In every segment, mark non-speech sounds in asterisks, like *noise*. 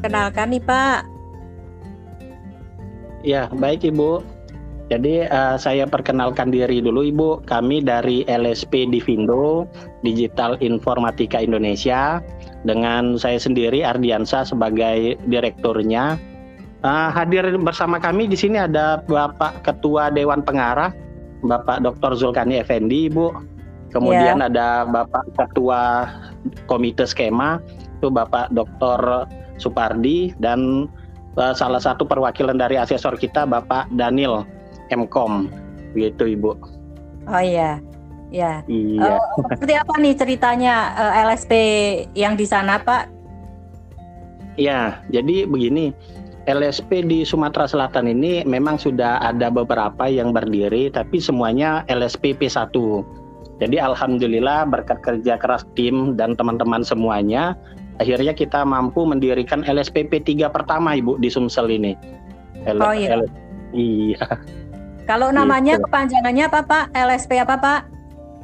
Kenalkan nih Pak. Ya, baik Ibu. Jadi uh, saya perkenalkan diri dulu Ibu. Kami dari LSP Divindo, Digital Informatika Indonesia. Dengan saya sendiri Ardiansa sebagai direkturnya. Uh, hadir bersama kami di sini ada Bapak Ketua Dewan Pengarah, Bapak Dr. Zulkani Effendi, Ibu. Kemudian yeah. ada Bapak Ketua Komite Skema, itu Bapak Dr. Supardi dan uh, salah satu perwakilan dari asesor kita Bapak Daniel Mkom gitu Ibu. Oh iya. Ya. Iya. Uh, seperti apa nih ceritanya uh, eh, LSP yang di sana, Pak? Ya, jadi begini. LSP di Sumatera Selatan ini memang sudah ada beberapa yang berdiri tapi semuanya LSP P1. Jadi alhamdulillah berkat kerja keras tim dan teman-teman semuanya akhirnya kita mampu mendirikan LSPP 3 pertama Ibu di Sumsel ini. L oh iya. L iya. Kalau namanya gitu. kepanjangannya apa Pak? LSP apa Pak?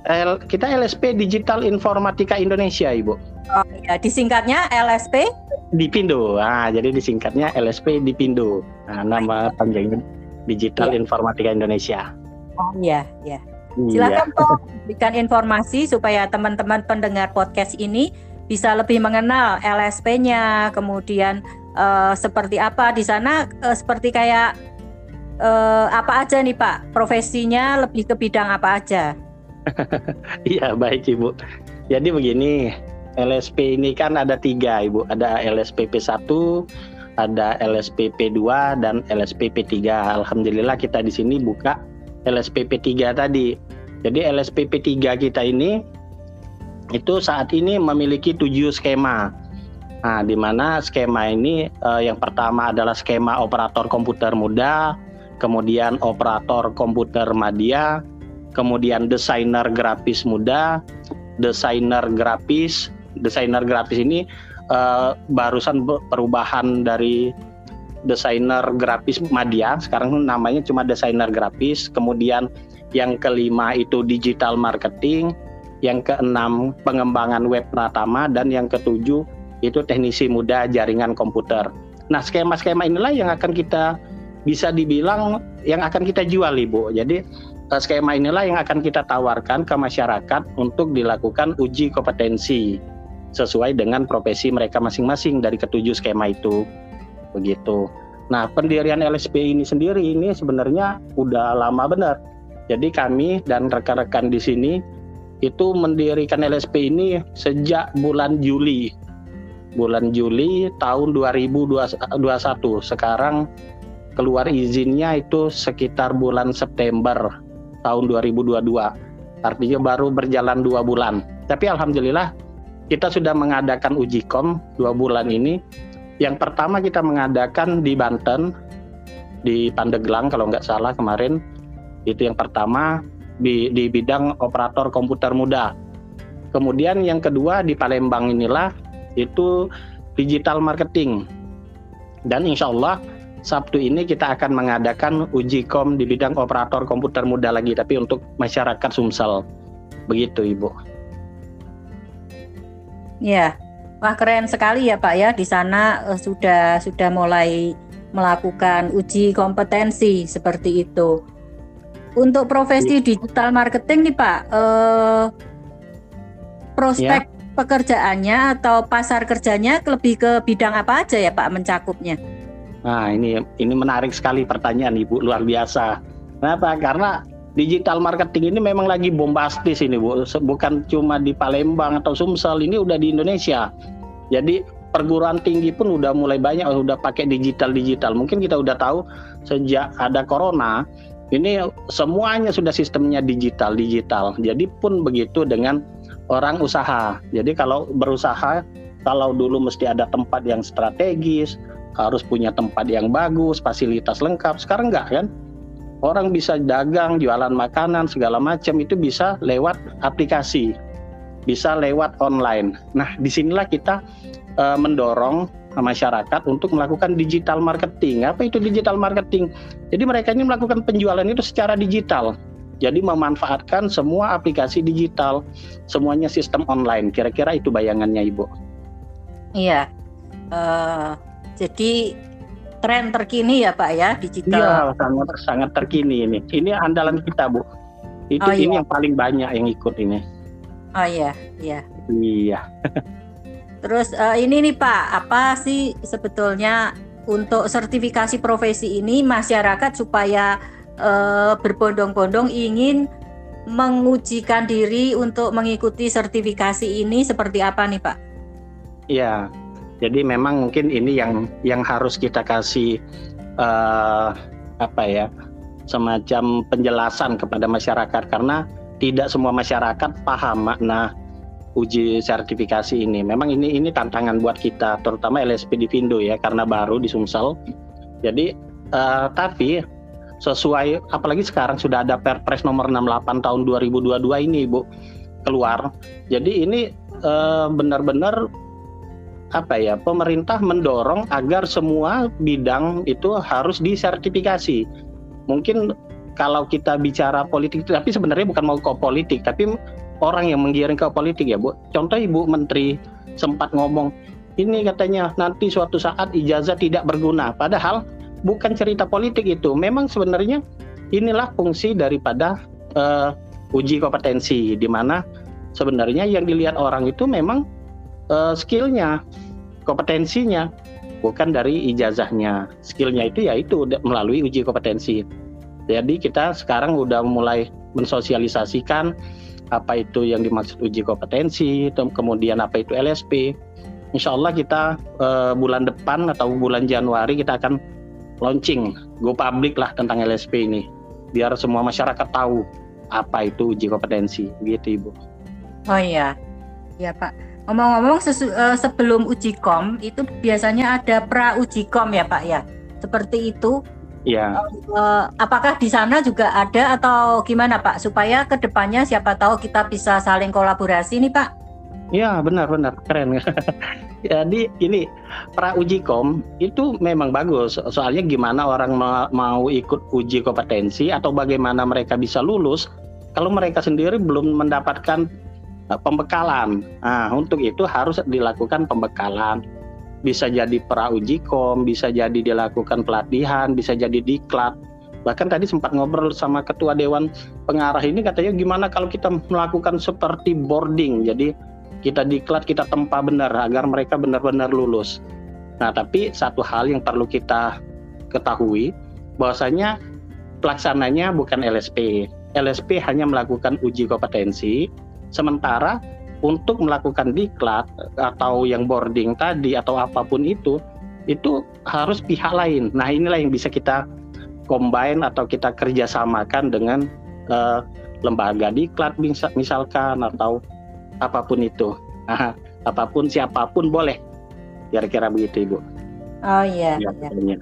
L kita LSP Digital Informatika Indonesia Ibu. Oh iya, disingkatnya LSP? Dipindo. Ah, jadi disingkatnya LSP Dipindo. Nah, nama panjangnya Digital iya. Informatika Indonesia. Oh iya, iya. Silakan iya. Pak berikan informasi supaya teman-teman pendengar podcast ini bisa lebih mengenal LSP-nya, kemudian uh, seperti apa di sana uh, seperti kayak uh, apa aja nih Pak? Profesinya lebih ke bidang apa aja? *laughs* Iya baik Ibu. Jadi begini, LSP ini kan ada tiga Ibu. Ada LSPP 1, ada LSPP 2 dan LSPP 3. Alhamdulillah kita di sini buka LSPP 3 tadi. Jadi LSPP 3 kita ini itu saat ini memiliki tujuh skema. Nah, di mana skema ini eh, yang pertama adalah skema operator komputer muda, kemudian operator komputer media, kemudian desainer grafis muda, desainer grafis, desainer grafis ini eh, barusan perubahan dari desainer grafis media, sekarang namanya cuma desainer grafis, kemudian yang kelima itu digital marketing, yang keenam pengembangan web Pratama dan yang ketujuh itu teknisi muda jaringan komputer. Nah, skema-skema inilah yang akan kita bisa dibilang yang akan kita jual, Ibu. Jadi eh, skema inilah yang akan kita tawarkan ke masyarakat untuk dilakukan uji kompetensi sesuai dengan profesi mereka masing-masing dari ketujuh skema itu. Begitu. Nah, pendirian LSP ini sendiri ini sebenarnya udah lama benar. Jadi kami dan rekan-rekan di sini itu mendirikan LSP ini sejak bulan Juli. Bulan Juli tahun 2021. Sekarang keluar izinnya itu sekitar bulan September tahun 2022. Artinya baru berjalan dua bulan. Tapi alhamdulillah kita sudah mengadakan uji kom dua bulan ini. Yang pertama kita mengadakan di Banten, di Pandeglang kalau nggak salah kemarin. Itu yang pertama di, di bidang operator komputer muda. Kemudian yang kedua di Palembang inilah itu digital marketing. Dan insya Allah Sabtu ini kita akan mengadakan uji kom di bidang operator komputer muda lagi, tapi untuk masyarakat Sumsel. Begitu Ibu. Ya, wah keren sekali ya Pak ya. Di sana uh, sudah sudah mulai melakukan uji kompetensi seperti itu. Untuk profesi iya. digital marketing nih Pak, eh, prospek ya. pekerjaannya atau pasar kerjanya lebih ke bidang apa aja ya Pak mencakupnya? Nah ini ini menarik sekali pertanyaan Ibu luar biasa. Kenapa? Karena digital marketing ini memang lagi bombastis ini Bu. Bukan cuma di Palembang atau Sumsel, ini udah di Indonesia. Jadi perguruan tinggi pun udah mulai banyak udah pakai digital digital. Mungkin kita udah tahu sejak ada corona ini semuanya sudah sistemnya digital digital. Jadi pun begitu dengan orang usaha. Jadi kalau berusaha kalau dulu mesti ada tempat yang strategis, harus punya tempat yang bagus, fasilitas lengkap. Sekarang enggak kan? Orang bisa dagang, jualan makanan segala macam itu bisa lewat aplikasi, bisa lewat online. Nah, di sinilah kita uh, mendorong masyarakat untuk melakukan digital marketing. Apa itu digital marketing? Jadi mereka ini melakukan penjualan itu secara digital. Jadi memanfaatkan semua aplikasi digital, semuanya sistem online. Kira-kira itu bayangannya, Ibu. Iya. Uh, Jadi tren terkini ya Pak ya digital. Iya, sangat sangat terkini ini. Ini andalan kita, Bu. Itu Oh, ini iya. yang paling banyak yang ikut ini. Oh iya, iya. Iya. Terus eh, ini nih Pak, apa sih sebetulnya untuk sertifikasi profesi ini masyarakat supaya eh, berbondong-bondong ingin mengujikan diri untuk mengikuti sertifikasi ini seperti apa nih Pak? Iya. Jadi memang mungkin ini yang yang harus kita kasih eh, apa ya? semacam penjelasan kepada masyarakat karena tidak semua masyarakat paham makna uji sertifikasi ini. Memang ini ini tantangan buat kita, terutama LSP di Vindo ya, karena baru di Sumsel. Jadi eh, tapi sesuai apalagi sekarang sudah ada Perpres nomor 68 tahun 2022 ini, Bu, keluar. Jadi ini eh, benar-benar apa ya pemerintah mendorong agar semua bidang itu harus disertifikasi. Mungkin kalau kita bicara politik, tapi sebenarnya bukan mau ke politik, tapi orang yang menggiring ke politik ya, Bu. Contoh Ibu Menteri sempat ngomong ini katanya nanti suatu saat ijazah tidak berguna, padahal bukan cerita politik itu. Memang sebenarnya inilah fungsi daripada eh, uji kompetensi, di mana sebenarnya yang dilihat orang itu memang eh, skillnya, kompetensinya, bukan dari ijazahnya. Skillnya itu yaitu melalui uji kompetensi. Jadi kita sekarang udah mulai mensosialisasikan apa itu yang dimaksud uji kompetensi, kemudian apa itu LSP. Insya Allah kita eh, bulan depan atau bulan Januari kita akan launching go public lah tentang LSP ini, biar semua masyarakat tahu apa itu uji kompetensi, gitu Ibu. Oh iya, ya Pak. Ngomong-ngomong eh, sebelum uji kom itu biasanya ada pra uji kom ya Pak ya. Seperti itu. Ya, apakah di sana juga ada atau gimana Pak? Supaya ke depannya siapa tahu kita bisa saling kolaborasi nih Pak. ya benar-benar keren. *laughs* Jadi ini pra uji kom itu memang bagus. Soalnya gimana orang ma- mau ikut uji kompetensi atau bagaimana mereka bisa lulus kalau mereka sendiri belum mendapatkan eh, pembekalan. Nah, untuk itu harus dilakukan pembekalan. Bisa jadi pra uji kom, bisa jadi dilakukan pelatihan, bisa jadi diklat. Bahkan tadi sempat ngobrol sama ketua dewan pengarah ini katanya gimana kalau kita melakukan seperti boarding. Jadi kita diklat, kita tempa benar agar mereka benar-benar lulus. Nah, tapi satu hal yang perlu kita ketahui bahwasanya pelaksananya bukan LSP. LSP hanya melakukan uji kompetensi, sementara untuk melakukan diklat atau yang boarding tadi atau apa pun itu itu harus pihak lain. Nah, inilah yang bisa kita combine atau kita kerjasamakan dengan eh, lembaga diklat misal- misalkan atau apa pun itu. Nah, apa pun siapa pun boleh. Kira-kira begitu, Ibu. Oh iya. Ya, iya. katanya.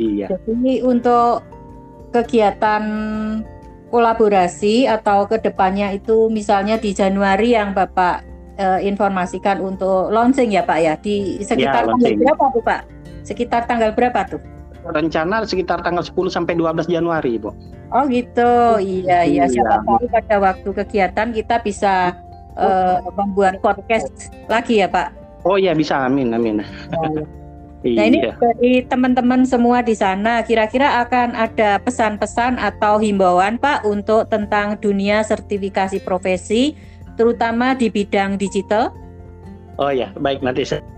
Iya. Jadi untuk kegiatan kolaborasi atau ke depannya itu misalnya di Januari yang Bapak eh, informasikan untuk launching ya Pak ya di sekitar tanggal launching. berapa tuh Pak? Sekitar tanggal berapa tuh? Rencana sekitar tanggal 10 sampai 12 Januari, Ibu. Oh gitu, iya iya. Iya. Siapa tahu pada waktu kegiatan kita bisa eh, membuat podcast lagi ya Pak. Oh iya bisa, amin, amin. Nah ini iya. dari teman-teman semua di sana, kira-kira akan ada pesan-pesan atau himbauan Pak untuk tentang dunia sertifikasi profesi, terutama di bidang digital? Oh ya, baik nanti saya